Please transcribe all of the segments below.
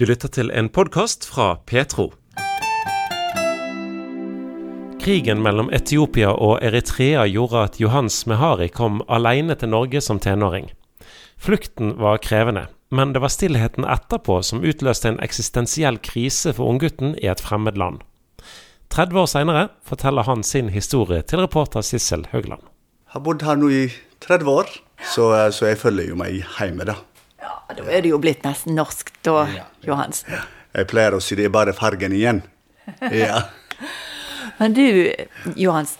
Du lytter til en podkast fra Petro. Krigen mellom Etiopia og Eritrea gjorde at Johans Mehari kom alene til Norge som tenåring. Flukten var krevende, men det var stillheten etterpå som utløste en eksistensiell krise for unggutten i et fremmed land. 30 år seinere forteller han sin historie til reporter Sissel Haugland. Jeg har bodd her nå i 30 år, så, så jeg følger jo meg hjemme, da. Da er det jo blitt nesten norsk, da, Johansen. Jeg pleier å si det er bare fargen igjen. Ja. Men du, Johans,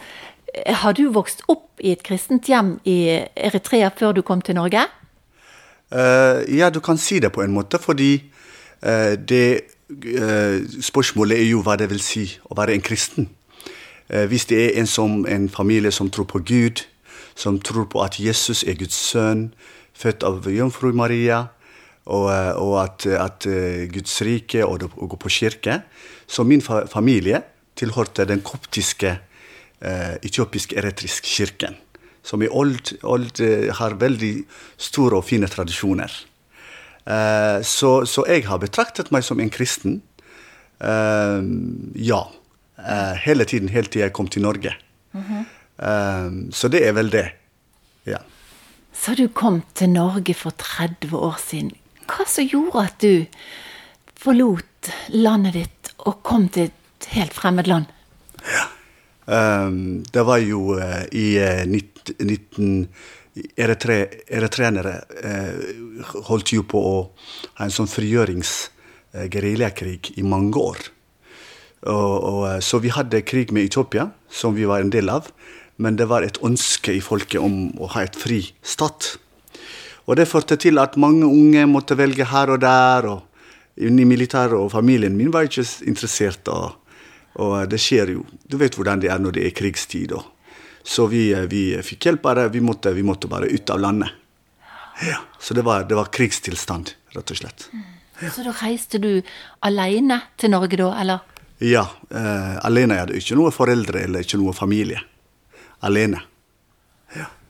har du vokst opp i et kristent hjem i Eritrea før du kom til Norge? Uh, ja, du kan si det på en måte, fordi uh, det uh, Spørsmålet er jo hva det vil si å være en kristen. hvis det er en, som, en familie som tror på Gud, som tror på at Jesus er Guds sønn, født av jomfru Maria, og, eh, og at, at, eh, Guds rike og å gå på kirke. Så min fa familie tilhørte den koptiske eh, etiopisk-eretriske kirken. Som i old, old eh, har veldig store og fine tradisjoner. Eh, så, så, jeg har betraktet meg som en kristen. Eh, ja. hele tiden, helt til jeg kom til Norge. Mm -hmm. så det er vel det. Ja. Så du kom til Norge for 30 år siden hva som gjorde at du forlot landet ditt og kom til et helt fremmed land? Ja. Um, det var jo uh, i uh, 19... Eritre, eritreanere uh, holdt jo på å ha en sånn frigjørings-geriljakrig i mange år. Og, og, så vi hadde krig med Etiopia, som vi var en del av. Men det var et ønske i folket om å ha et fri stat. Og det førte til at mange unge måtte velge her og der. og i militæret og familien min var ikke interessert. Og, og, det skjer jo. Du vet hvordan det er når det er krigstid. Og. Så vi, vi, fikk hjelp bare. Vi måtte, vi måtte, bare ut av landet. Ja, Så det var, det var krigstilstand, rett og slett. Ja. Så da reiste du alene til Norge da, eller? Ja. Eh, alene. Jeg hadde ikke noen foreldre eller ikke noen familie. Alene.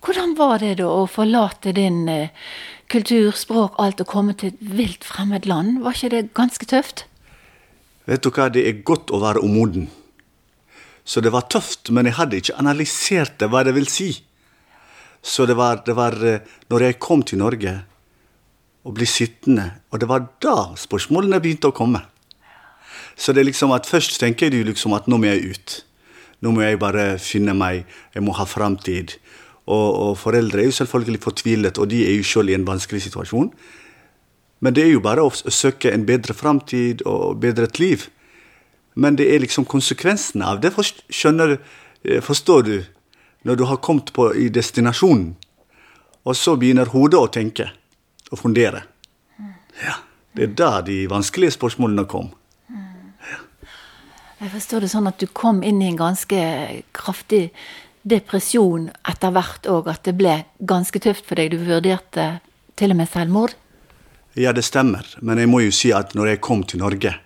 Hvordan var det da å forlate din eh, kultur, språk, alt og komme til et vilt fremmed land? Var ikke det ganske tøft? Vet du hva, det er godt å være umoden. Så det var tøft, men jeg hadde ikke analysert det, hva det vil si. Så det var, det var eh, når jeg kom til Norge og ble sittende, og det var da spørsmålene begynte å komme. Så det er liksom at først tenker du liksom at nå må jeg ut. Nå må jeg bare finne meg, jeg må ha framtid. Og, og, foreldre er jo selvfølgelig fortvilet, og de er jo selv i en vanskelig situasjon. Men det er jo bare å søke en bedre framtid og bedre liv. Men det er liksom konsekvensene av det, skjønner, eh, forstår du, når du har kommet på, i destinasjonen. Og så begynner hodet å tenke og fundere. Ja, Det er da de vanskelige spørsmålene kom. Jeg forstår det sånn at du kom inn i en ganske kraftig depresjon etter hvert òg, at det ble ganske tøft for deg? Du vurderte til og med selvmord? Ja, det stemmer. Men jeg må jo si at når jeg kom til Norge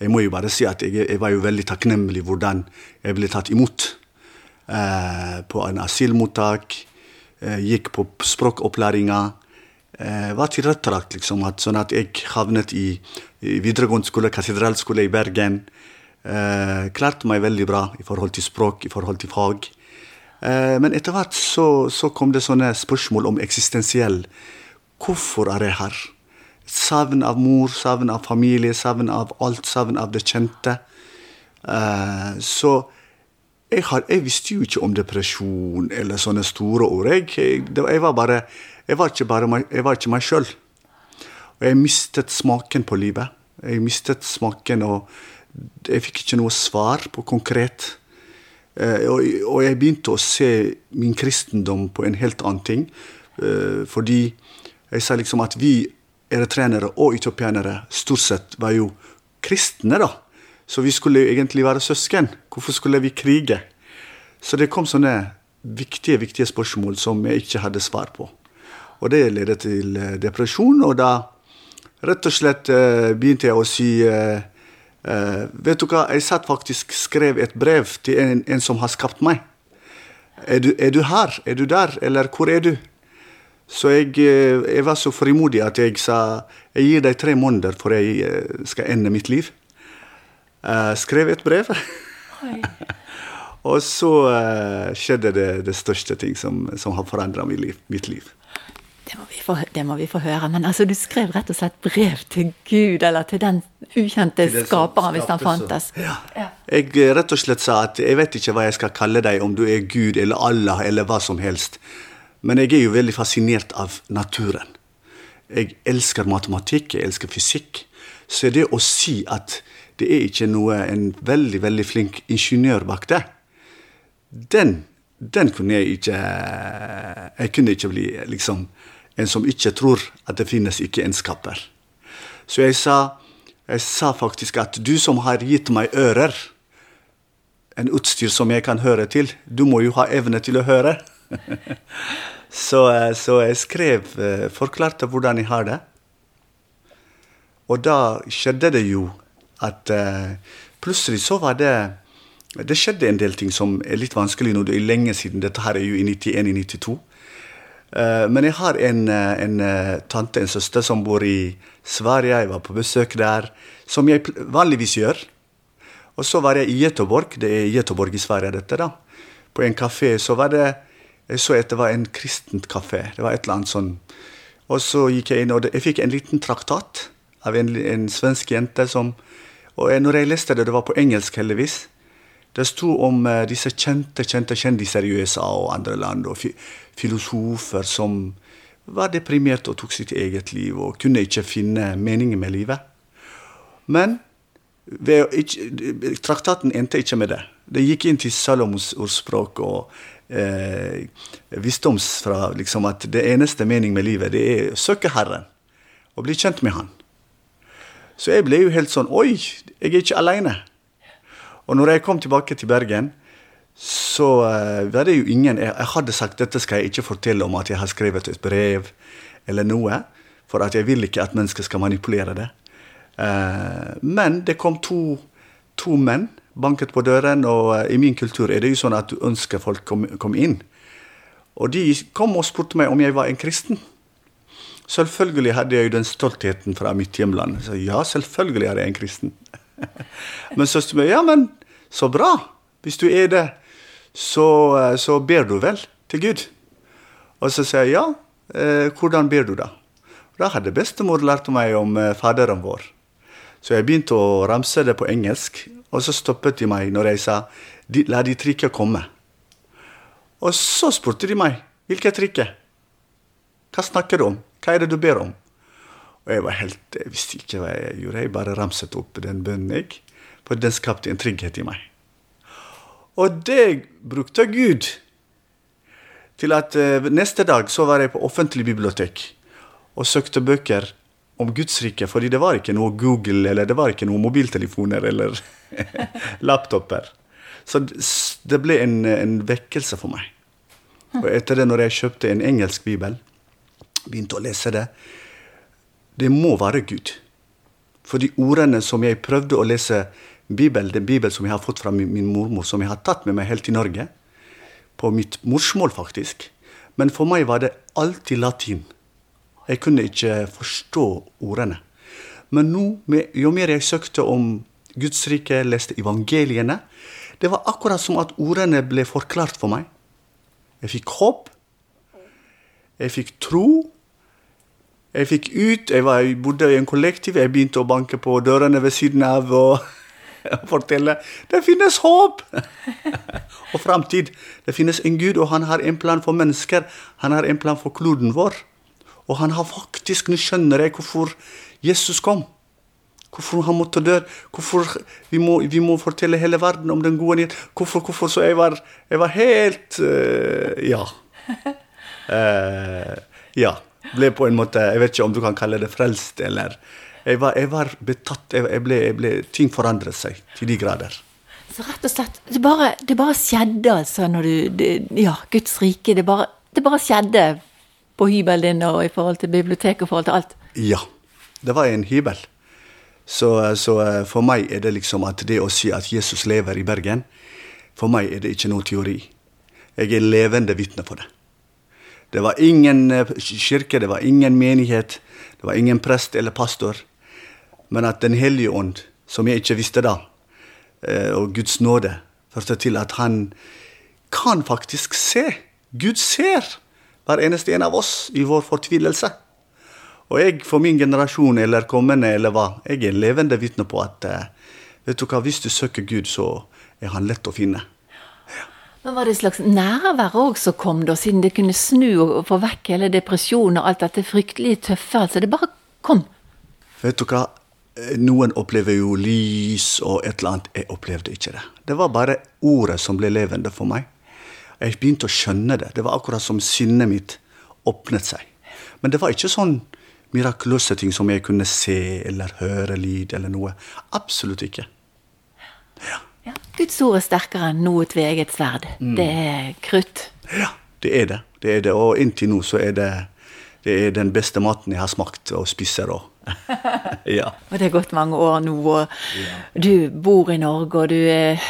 Jeg må jo bare si at jeg, jeg var jo veldig takknemlig hvordan jeg ble tatt imot. Eh, på en asylmottak. Eh, gikk på språkopplæringa. Eh, var tilrettelagt, liksom, at, sånn at jeg havnet i, i videregående skole, katedralskole i Bergen. Eh, klarte meg veldig bra i forhold til språk, i forhold til fag. Eh, men etter hvert så, så, kom det sånne spørsmål om eksistensiell. Hvorfor er jeg her? Savn av mor, savn av familie, savn av alt, savn av det kjente. Eh, så jeg, har, jeg, visste jo ikke om depresjon eller sånne store ord. Jeg, jeg, var, bare, jeg var ikke bare meg, jeg var ikke meg sjøl. Og jeg mistet smaken på livet. Jeg mistet smaken, og jeg fikk ikke noe svar på konkret. Eh, og jeg begynte å se min kristendom på en helt annen ting. Eh, fordi jeg sa liksom at vi eritrenere og etiopianere stort sett var jo kristne, da. Så vi skulle egentlig være søsken. Hvorfor skulle vi krige? Så det kom sånne viktige, viktige spørsmål som jeg ikke hadde svar på. Og det ledet til eh, depresjon, og da rett og slett begynte jeg å si Uh, vet du hva, jeg satt faktisk skrev et brev til en, en som har skapt meg. Er du, er du, her? Er du der? Eller hvor er du? Så jeg, eh, jeg, var så frimodig at jeg sa jeg gir deg tre måneder for jeg eh, skal ende mitt liv. Uh, skrev et brev. og så uh, skjedde det, det største ting som, som har forandra mitt liv. Mitt liv. Det må, få, det må, vi få, høre. Men altså, du skrev rett og slett brev til Gud, eller til den ukjente til skaperen, hvis han fantes. Ja. ja. Jeg eh, rett og slett sa at jeg vet ikke hva jeg skal kalle deg, om du er Gud eller Allah eller hva som helst. Men jeg er jo veldig fascinert av naturen. Jeg elsker matematikk, jeg elsker fysikk. Så det å si at det er ikke noe en veldig, veldig flink ingeniør bak det, den, den kunne jeg ikke Jeg kunne ikke bli liksom en som ikke tror at det finnes ikke en skaper. Så jeg sa, jeg sa faktisk at du som har gitt meg ører, en utstyr som jeg kan høre til, du må jo ha evne til å høre. så, så, jeg skrev, eh, forklarte hvordan jeg har det. Og da skjedde det jo at uh, plutselig så var det Det skjedde en del ting som er litt vanskelig nå. Det er lenge siden. Dette her er jo i 91-92. Eh, men jeg har en, eh, en, eh, tante, en søster, som bor i Sverige. Jeg var på besøk der, som jeg vanligvis gjør. Og så var jeg i Göteborg, det er Göteborg i Sverige, dette, da. På en kafé. Så var det Jeg så at det var en kristent kafé. Det var et eller annet sånn. Og så gikk jeg inn, og jeg fikk en liten traktat av en, en svensk jente som Og når jeg leste det, det var på engelsk, heldigvis. Det sto om disse kjente, kjente kjendiser i USA og andre land. og filosofer som var deprimerte og tok sitt eget liv og kunne ikke finne meningen med livet. Men ikke, traktaten endte ikke med det. Det gikk inn til Salomos ordspråk og eh, visdoms fra liksom, at det eneste mening med livet, det er å søke Herren og bli kjent med Han. Så jeg ble jo helt sånn Oi, jeg er ikke aleine. Og når jeg kom tilbake til Bergen, så uh, var det jo ingen jeg, jeg, hadde sagt dette skal jeg ikke fortelle om at jeg har skrevet et brev eller noe. For at jeg vil ikke at mennesker skal manipulere det. Uh, men det kom to, to, menn, banket på døren, og uh, i min kultur er det jo sånn at du ønsker folk kom, kom inn. Og de kom og spurte meg om jeg var en kristen. Selvfølgelig hadde jeg jo den stoltheten fra mitt hjemland. Så ja, selvfølgelig er jeg en kristen. men søsteren min ja, men så bra. Hvis du er det, så, eh, så, ber du vel til Gud. Og så sier jeg ja, eh, hvordan ber du da? Da hadde bestemor lært meg om eh, Faderen vår. Så jeg begynte å ramse det på engelsk, og så stoppet de meg når jeg sa la de trikket komme. Og så spurte de meg hvilket trikket? Hva snakker du om? Hva er det du ber om? Og jeg var helt, jeg visste ikke hva jeg gjorde. Jeg bare ramset opp den bønnen, jeg. For den skapte en trygghet i meg. Og det brukte Gud til at uh, neste dag så var jeg på offentlig bibliotek og søkte bøker om Guds rike, fordi det var ikke noe Google eller det var ikke noe mobiltelefoner eller laptoper. Så det ble en, en, vekkelse for meg. Og etter det, når jeg kjøpte en engelsk bibel, begynte å lese det Det må være Gud. For de ordene som jeg prøvde å lese Bibel, den Bibel som jeg har fått fra min, min mormor, som jeg har tatt med meg helt til Norge. På mitt morsmål, faktisk. Men for meg var det alltid latin. Jeg kunne ikke forstå ordene. Men nå, jo mer jeg søkte om Guds rike, leste evangeliene, det var akkurat som at ordene ble forklart for meg. Jeg fikk håp. Jeg fikk tro. Jeg fikk ut. Jeg, var, jeg bodde i en kollektiv. Jeg begynte å banke på dørene ved siden av. og fortelle det finnes håp og framtid. Det finnes en Gud, og han har en plan for mennesker. Han har en plan for kloden vår. Og han har faktisk Nå skjønner jeg hvorfor Jesus kom. Hvorfor han måtte dø. Hvorfor vi må, vi må fortelle hele verden om den gode nyhet. Hvorfor, hvorfor? Så jeg var, jeg var helt uh, Ja. Uh, ja. Ble på en måte Jeg vet ikke om du kan kalle det frelst, eller jeg var, jeg var betatt. Jeg ble, jeg ble, ting forandret seg til de grader. Så rett og slett Det bare, det bare skjedde, altså, når du det, Ja, Guds rike. Det bare, det bare skjedde på hybelen din og i forhold til biblioteket og i forhold til alt? Ja. Det var en hybel. Så, så, for meg er det liksom at det å si at Jesus lever i Bergen, for meg er det ikke noe teori. Jeg er levende vitne på det. Det var ingen eh, kirke, det var ingen menighet, det var ingen prest eller pastor. Men at Den hellige ånd, som jeg ikke visste da, eh, og Guds nåde, førte til at han kan faktisk se. Gud ser hver eneste en av oss i vår fortvilelse. Og jeg for min generasjon eller kommende eller hva, jeg er en levende vitne på at eh, vet du hva, hvis du søker Gud, så er han lett å finne. Men Var det et slags nærvær òg som kom, da, siden det kunne snu og få vekk hele depresjonen og alt dette fryktelig tøffe? altså Det bare kom? Vet du hva, noen opplever jo lys og et eller annet. Jeg opplevde ikke det. Det var bare ordet som ble levende for meg. Jeg begynte å skjønne det. Det var akkurat som sinnet mitt åpnet seg. Men det var ikke sånn mirakuløse ting som jeg kunne se eller høre lyd eller noe. Absolutt ikke. Ja. Guds ord er sterkere enn noe tveget sverd. Mm. Det er krutt. Ja, det er det. det er det. Og inntil nå så er det, det er den beste maten jeg har smakt og spiser. Og. ja. og det er gått mange år nå, og ja. du bor i Norge, og du er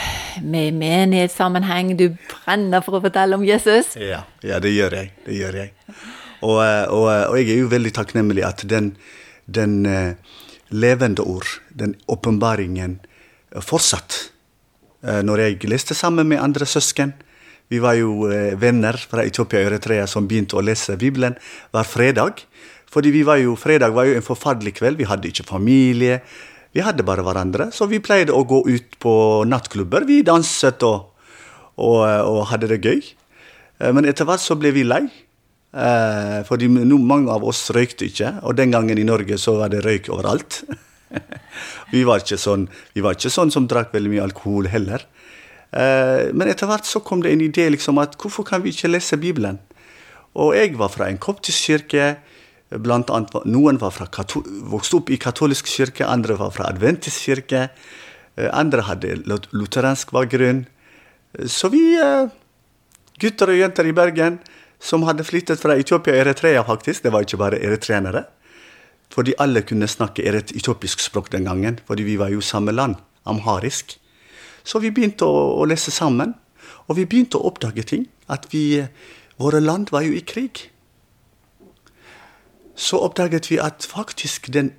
med i menighetssammenheng. Du brenner for å fortelle om Jesus. Ja, ja det gjør jeg. Det gjør jeg. Og, og, og, jeg er jo veldig takknemlig at den, den uh, levende ord, den åpenbaringen, fortsatt Eh, når jeg leste sammen med andre søsken. Vi var jo eh, venner fra Etiopia og Eritrea som begynte å lese Bibelen hver fredag. Fordi vi var jo, fredag var jo en forferdelig kveld. Vi hadde ikke familie. Vi hadde bare hverandre. Så vi pleide å gå ut på nattklubber. Vi danset og, og, og hadde det gøy. Eh, men etter hvert så ble vi lei. Fordi mange av oss røykte ikke. Og den gangen i Norge så var det røyk overalt. vi, var sånn, vi var ikke sånn som drakk veldig mye alkohol heller. Eh, men etter hvert så kom det en idé liksom at hvorfor kan vi ikke lese Bibelen? Og jeg var fra en koptisk kirke. Blant annet, noen var fra vokste opp i katolisk kirke, andre var fra adventisk kirke. Eh, andre hadde lutheransk bakgrunn. Så vi, eh, gutter og jenter i Bergen, som hadde flyttet fra Etiopia og Eritrea, faktisk, det var ikke bare eritreanere, fordi alle kunne snakke et etiopisk språk den gangen, fordi vi var jo samme land, amharisk. Så vi begynte å, å, lese sammen, og vi begynte å oppdage ting. At vi, våre land var jo i krig. Så oppdaget vi at faktisk den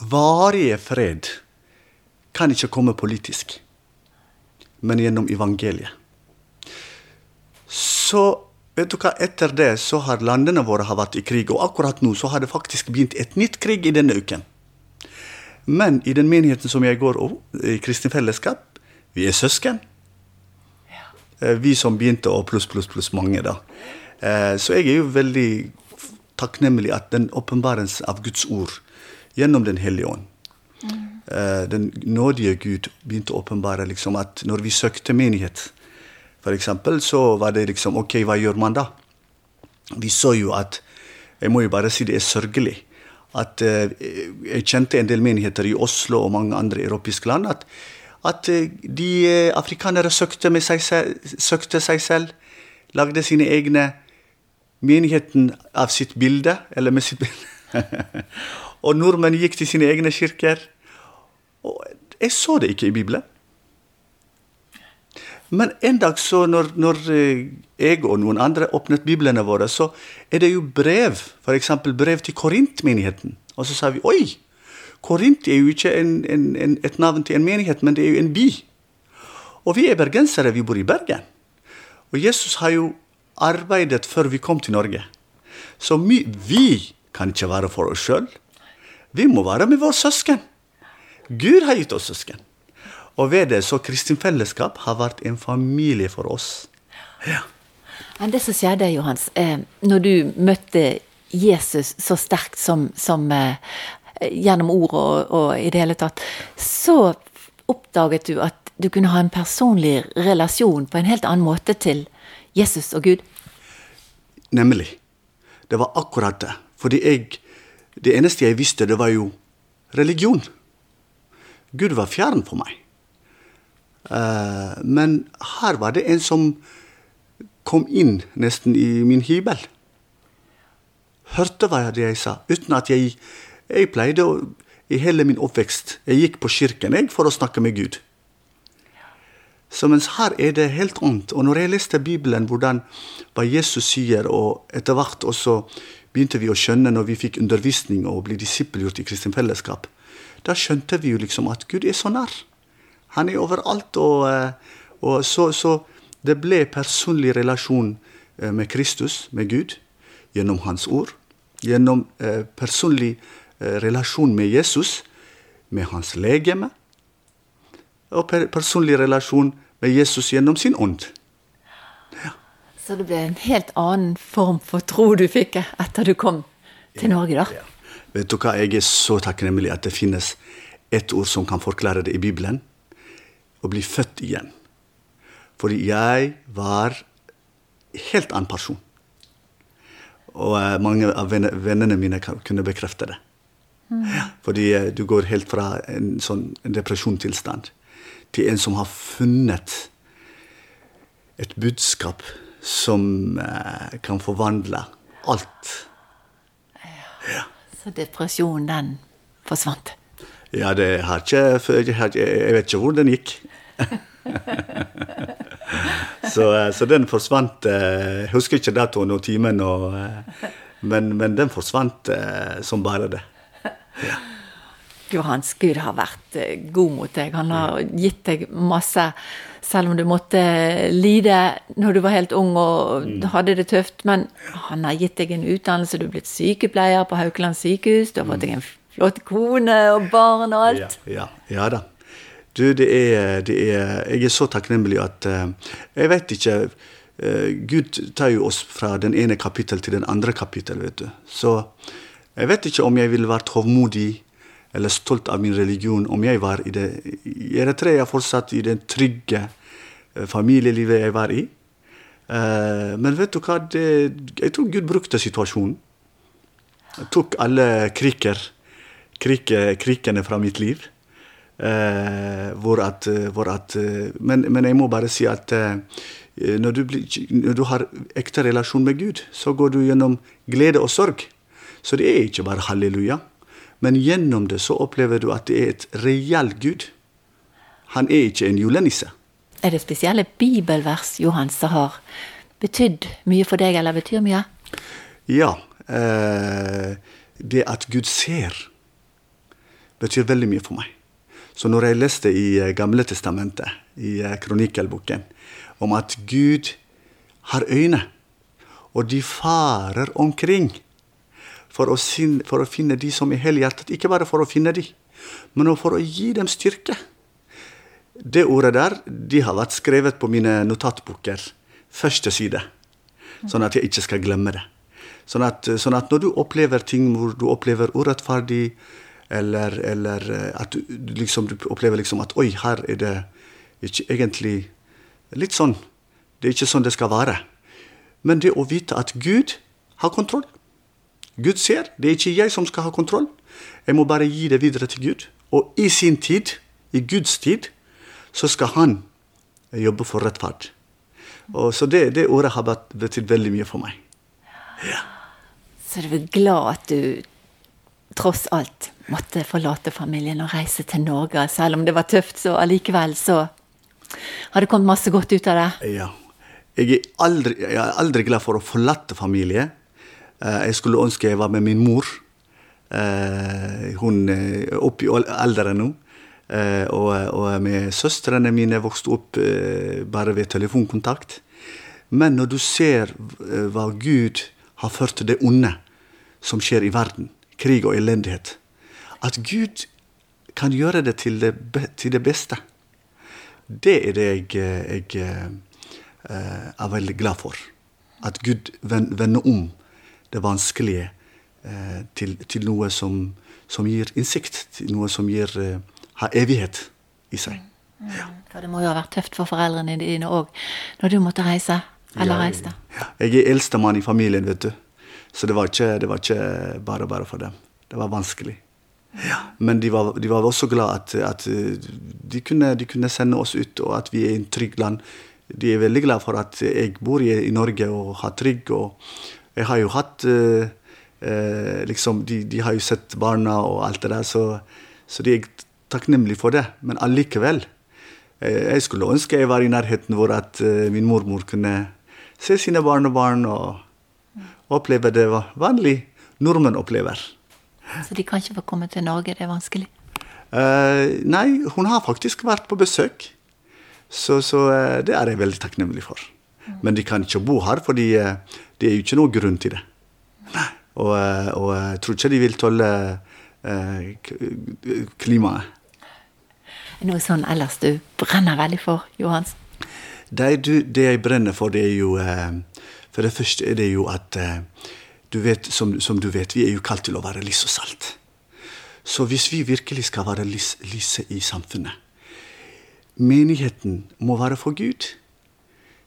varige fred kan ikke komme politisk, men gjennom evangeliet. Så Vet du hva, Etter det så har landene våre har vært i krig, og akkurat nå så har det faktisk begynt et nytt krig i denne uken. Men i den menigheten som jeg går i kristent Fellesskap, vi er søsken. Ja. vi som begynte, og pluss, pluss, pluss mange, da. Eh, så jeg er jo veldig takknemlig at den åpenbarelsen av Guds ord gjennom Den hellige ånd. Mm. Eh, den nådige Gud begynte å åpenbare liksom at når vi søkte menighet, for eksempel, så var det liksom Ok, hva gjør man da? Vi så jo at Jeg må jo bare si det er sørgelig. At uh, Jeg kjente en del menigheter i Oslo og mange andre europeiske land. At, at uh, de uh, afrikanere søkte, seg søkte seg selv. Lagde sine egne menigheten av sitt bilde. Eller med sitt bilde. og nordmenn gikk til sine egne kirker. Og jeg så det ikke i Bibelen. Men en dag så når, når, eh, jeg og noen andre åpnet biblene våre, så er det jo brev. F.eks. brev til Korint-menigheten. Og så sa vi oi! Korint er jo ikke en, en, en, et navn til en menighet, men det er jo en by. Og vi er bergensere, vi bor i Bergen. Og Jesus har jo arbeidet før vi kom til Norge. Så vi, vi kan ikke være for oss sjøl. Vi må være med våre søsken. Gud har gitt oss søsken. Og ved det så Kristin Fellesskap har vært en familie for oss. Ja. Men det som skjedde, Johans, eh, når du møtte Jesus så sterkt som, som eh, gjennom ord og, og, i det hele tatt, så oppdaget du at du kunne ha en personlig relasjon på en helt annen måte til Jesus og Gud? Nemlig. Det var akkurat det. Fordi jeg Det eneste jeg visste, det var jo religion. Gud var fjern for meg. Eh, men her var det en som kom inn nesten i min hybel. Hørte hva jeg sa, uten at jeg Jeg pleide å i hele min oppvekst Jeg gikk på kirken jeg, for å snakke med Gud. Så mens her er det helt annet. Og når jeg leste Bibelen, hvordan, hva Jesus sier, og etter hvert også begynte vi å skjønne når vi fikk undervisning og ble disippelgjort i kristent fellesskap, da skjønte vi jo liksom at Gud er så nær. Han er overalt. Og, eh, og så, så, det ble personlig relasjon eh, med Kristus, med Gud, gjennom Hans ord. Gjennom eh, personlig relasjon med Jesus, med hans legeme. Og personlig relasjon med Jesus gjennom sin ånd. Ja. Så det ble en helt annen form for tro du fikk etter du kom til Norge, da? Ja. Vet du hva, Jeg er så takknemlig at det finnes ett ord som kan forklare det i Bibelen å bli født igjen. Fordi jeg var helt annen person. Og eh, mange av vennene mine kunne bekrefte det. Mm. Fordi eh, du går helt fra en sånn depresjonstilstand til en som har funnet et budskap som eh, kan forvandle alt. Ja. Så depresjonen, den forsvant? Ja, det har ikke Jeg vet ikke hvor den gikk. så, eh, så, den forsvant Jeg eh, husker ikke datoen og timen, og, eh, men, men, den forsvant som bare det. Ja. Johans Gud har vært god mot deg. Han har gitt deg masse, selv om du måtte lide når du var helt ung og mm. hadde det tøft. Men han har gitt deg en utdannelse, du er blitt sykepleier på Haukeland sykehus, du har fått deg en flott kone og barn og alt. Ja, ja, ja da. Du, det er, det er, Jeg er så takknemlig at uh, Jeg vet ikke uh, Gud tar jo oss fra den ene kapittel til den andre kapittel, vet du. Så jeg vet ikke om jeg ville vært hovmodig eller stolt av min religion om jeg var i det I Eritrea fortsatt i det trygge uh, familielivet jeg var i. men vet du hva, det, jeg tror Gud brukte situasjonen. Jeg tok alle kriker, kriker, krikene fra mitt liv. Eh, hvor at, eh, hvor at eh, men, men, jeg må bare si at når du, blir, når du, har ekte relasjon med Gud, så går du gjennom glede og sorg. Så det er ikke bare halleluja. Men gjennom det så opplever du at det er et reell Gud. Han er ikke en julenisse. Er det spesielle bibelvers Johan, som har betydd mye for deg, eller betyr mye? Ja. Eh, det at Gud ser, betyr veldig mye for meg. Så når jeg leste i eh, Gamle testamentet, i eh, kronikkelboken, om at Gud har øyne, og de farer omkring for å, for å finne de som er helhjertet, ikke bare for å finne de, men for å gi dem styrke. Det ordet der de har vært skrevet på mine notatbøker, Første side. Sånn at jeg ikke skal glemme det. Sånn at, sånn at når du opplever ting hvor du opplever urettferdig, eller, eller eh, at du, liksom, du opplever liksom at Oi, her er det ikke egentlig litt sånn. Det er ikke sånn det skal være. Men det å vite at Gud har kontroll. Gud ser. Det er ikke jeg som skal ha kontroll. Jeg må bare gi det videre til Gud. Og i sin tid, i Guds tid, så skal han jobbe for rettferd. Og så det, det ordet har betydd veldig mye for meg. Ja. Så du er glad at du tross alt måtte forlate familien og reise til Norge. Selv om det var tøft, så allikevel så har det kommet masse godt ut av det. Ja. Jeg er aldri, jeg er aldri glad for å forlate familie. Eh, jeg skulle ønske jeg var med min mor. Eh, hun er oppe i alderen nå. Eh, og, og med søstrene mine vokste opp bare ved telefonkontakt. Men når du ser hva Gud har ført til det onde som skjer i verden, krig og elendighet, at Gud kan gjøre det til det, til det beste. Det er det jeg, jeg uh, er veldig glad for. At Gud vender om det vanskelige uh, til, til, noe som, som, gir innsikt. Til noe som gir, uh, har evighet i seg. Mm. Ja. For det må jo ha vært tøft for foreldrene dine òg, når du måtte reise? Eller ja, reiste? Ja. Jeg er eldstemann i familien, vet du. Så det var ikke, det var ikke bare bare for dem. Det var vanskelig. Ja. Men de var, de var, også glad at, at de, kunne, de, kunne, sende oss ut, og at vi er i en trygg land. De er veldig glad for at jeg bor i, i Norge og har trygg. Og jeg har jo hatt eh, eh, liksom, de, de, har jo sett barna og alt det der, så, så de er takknemlige for det. Men allikevel Eh, Jeg skulle ønske jeg var i nærheten hvor at eh, min mormor kunne se sine barnebarn og og oppleve det vanlig nordmenn opplever. Så de kan ikke få komme til Norge, det er vanskelig? Uh, nei, hun har faktisk vært på besøk. Så, så uh, det er jeg veldig takknemlig for. Men de kan ikke bo her, for uh, det er jo ikke noe grunn til det. Og, eh, og jeg tror ikke de vil tåle eh, klimaet. Noe sånn ellers du brenner veldig for, Johans? Det, du, det jeg brenner for, det er jo eh, For det første er det jo at eh, du vet, som, som du vet, vi er jo kalt til å være lys og salt. Så hvis vi virkelig skal være lys, lyset i samfunnet Menigheten må være for Gud.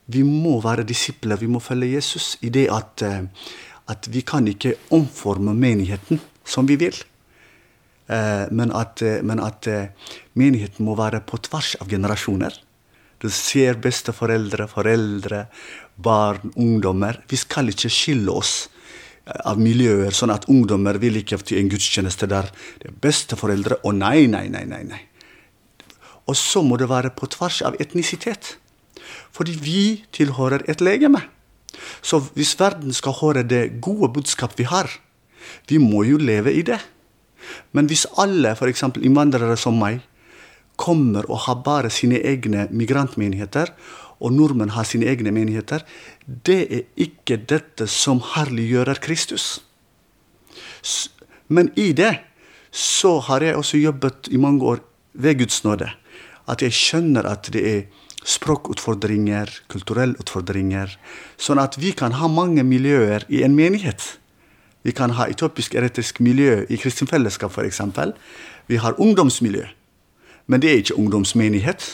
Vi må være disipler, vi må følge Jesus i det at, eh, at vi kan ikke omforme menigheten som vi vil. Eh, men at, eh, men at menigheten må være på tvers av generasjoner. Du ser besteforeldre, foreldre, barn, ungdommer. Vi skal ikke skille oss av miljøer, sånn at ungdommer vil ikke til en gudstjeneste der det er besteforeldre. og nei, nei, nei, nei. nei. Og så må det være på tvers av etnisitet. Fordi vi tilhører et legeme. Så hvis verden skal høre det gode budskap vi har, vi må jo leve i det. Men hvis alle, f.eks. innvandrere som meg, kommer og har bare sine egne migrantmenigheter, og nordmenn har sine egne menigheter, det er ikke dette som herliggjører Kristus. Men i det så har jeg også jobbet i mange år ved Guds nåde. At jeg skjønner at det er språkutfordringer, kulturelle utfordringer. Sånn at vi kan ha mange miljøer i en menighet. Vi kan ha etiopisk eretisk miljø i Kristent Fellesskap f.eks. Vi har ungdomsmiljø, men det er ikke ungdomsmenighet.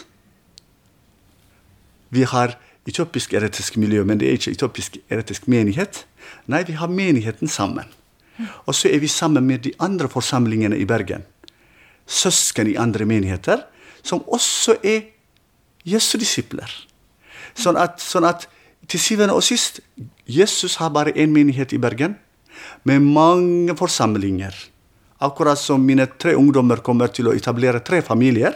Vi har etiopisk eretisk miljø, men det er ikke etiopisk eretisk menighet. Nei, vi har menigheten sammen. Og så er vi sammen med de andre forsamlingene i Bergen. Søsken i andre menigheter, som også er Jesu disipler. Sånn at, sånn at til syvende og sist Jesus har bare én menighet i Bergen, med mange forsamlinger. Akkurat som mine tre ungdommer kommer til å etablere tre familier.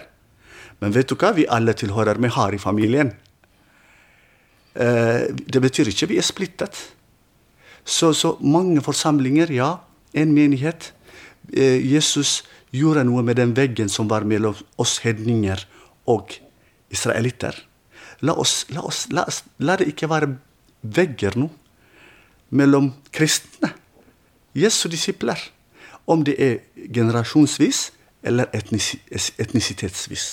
Men vet du hva? Vi alle tilhører med har i familien. Eh, det betyr ikke vi er splittet. Så, så mange forsamlinger, ja. En menighet. Eh, Jesus gjorde noe med den veggen som var mellom oss hedninger og israelitter. La, oss, la, oss, la, oss, la det ikke være vegger nå mellom kristne. Jesu disipler. Om det er generasjonsvis eller etnisi, etnisitetsvis.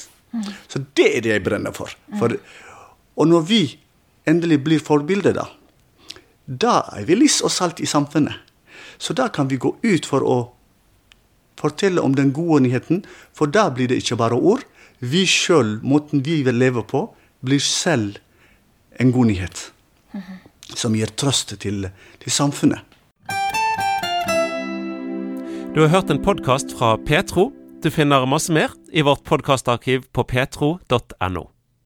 Så det er det jeg brenner for. for. Og når vi endelig blir forbilder, da, da er vi lys og salt i samfunnet. Så da kan vi gå ut for å fortelle om den gode nyheten, for da blir det ikke bare ord. Vi sjøl, måten vi vil leve på, blir selv en god nyhet. Som gir trøst til, til samfunnet. Du har hørt en podkast fra Petro. Du finner masse mer i vårt podkastarkiv på petro.no.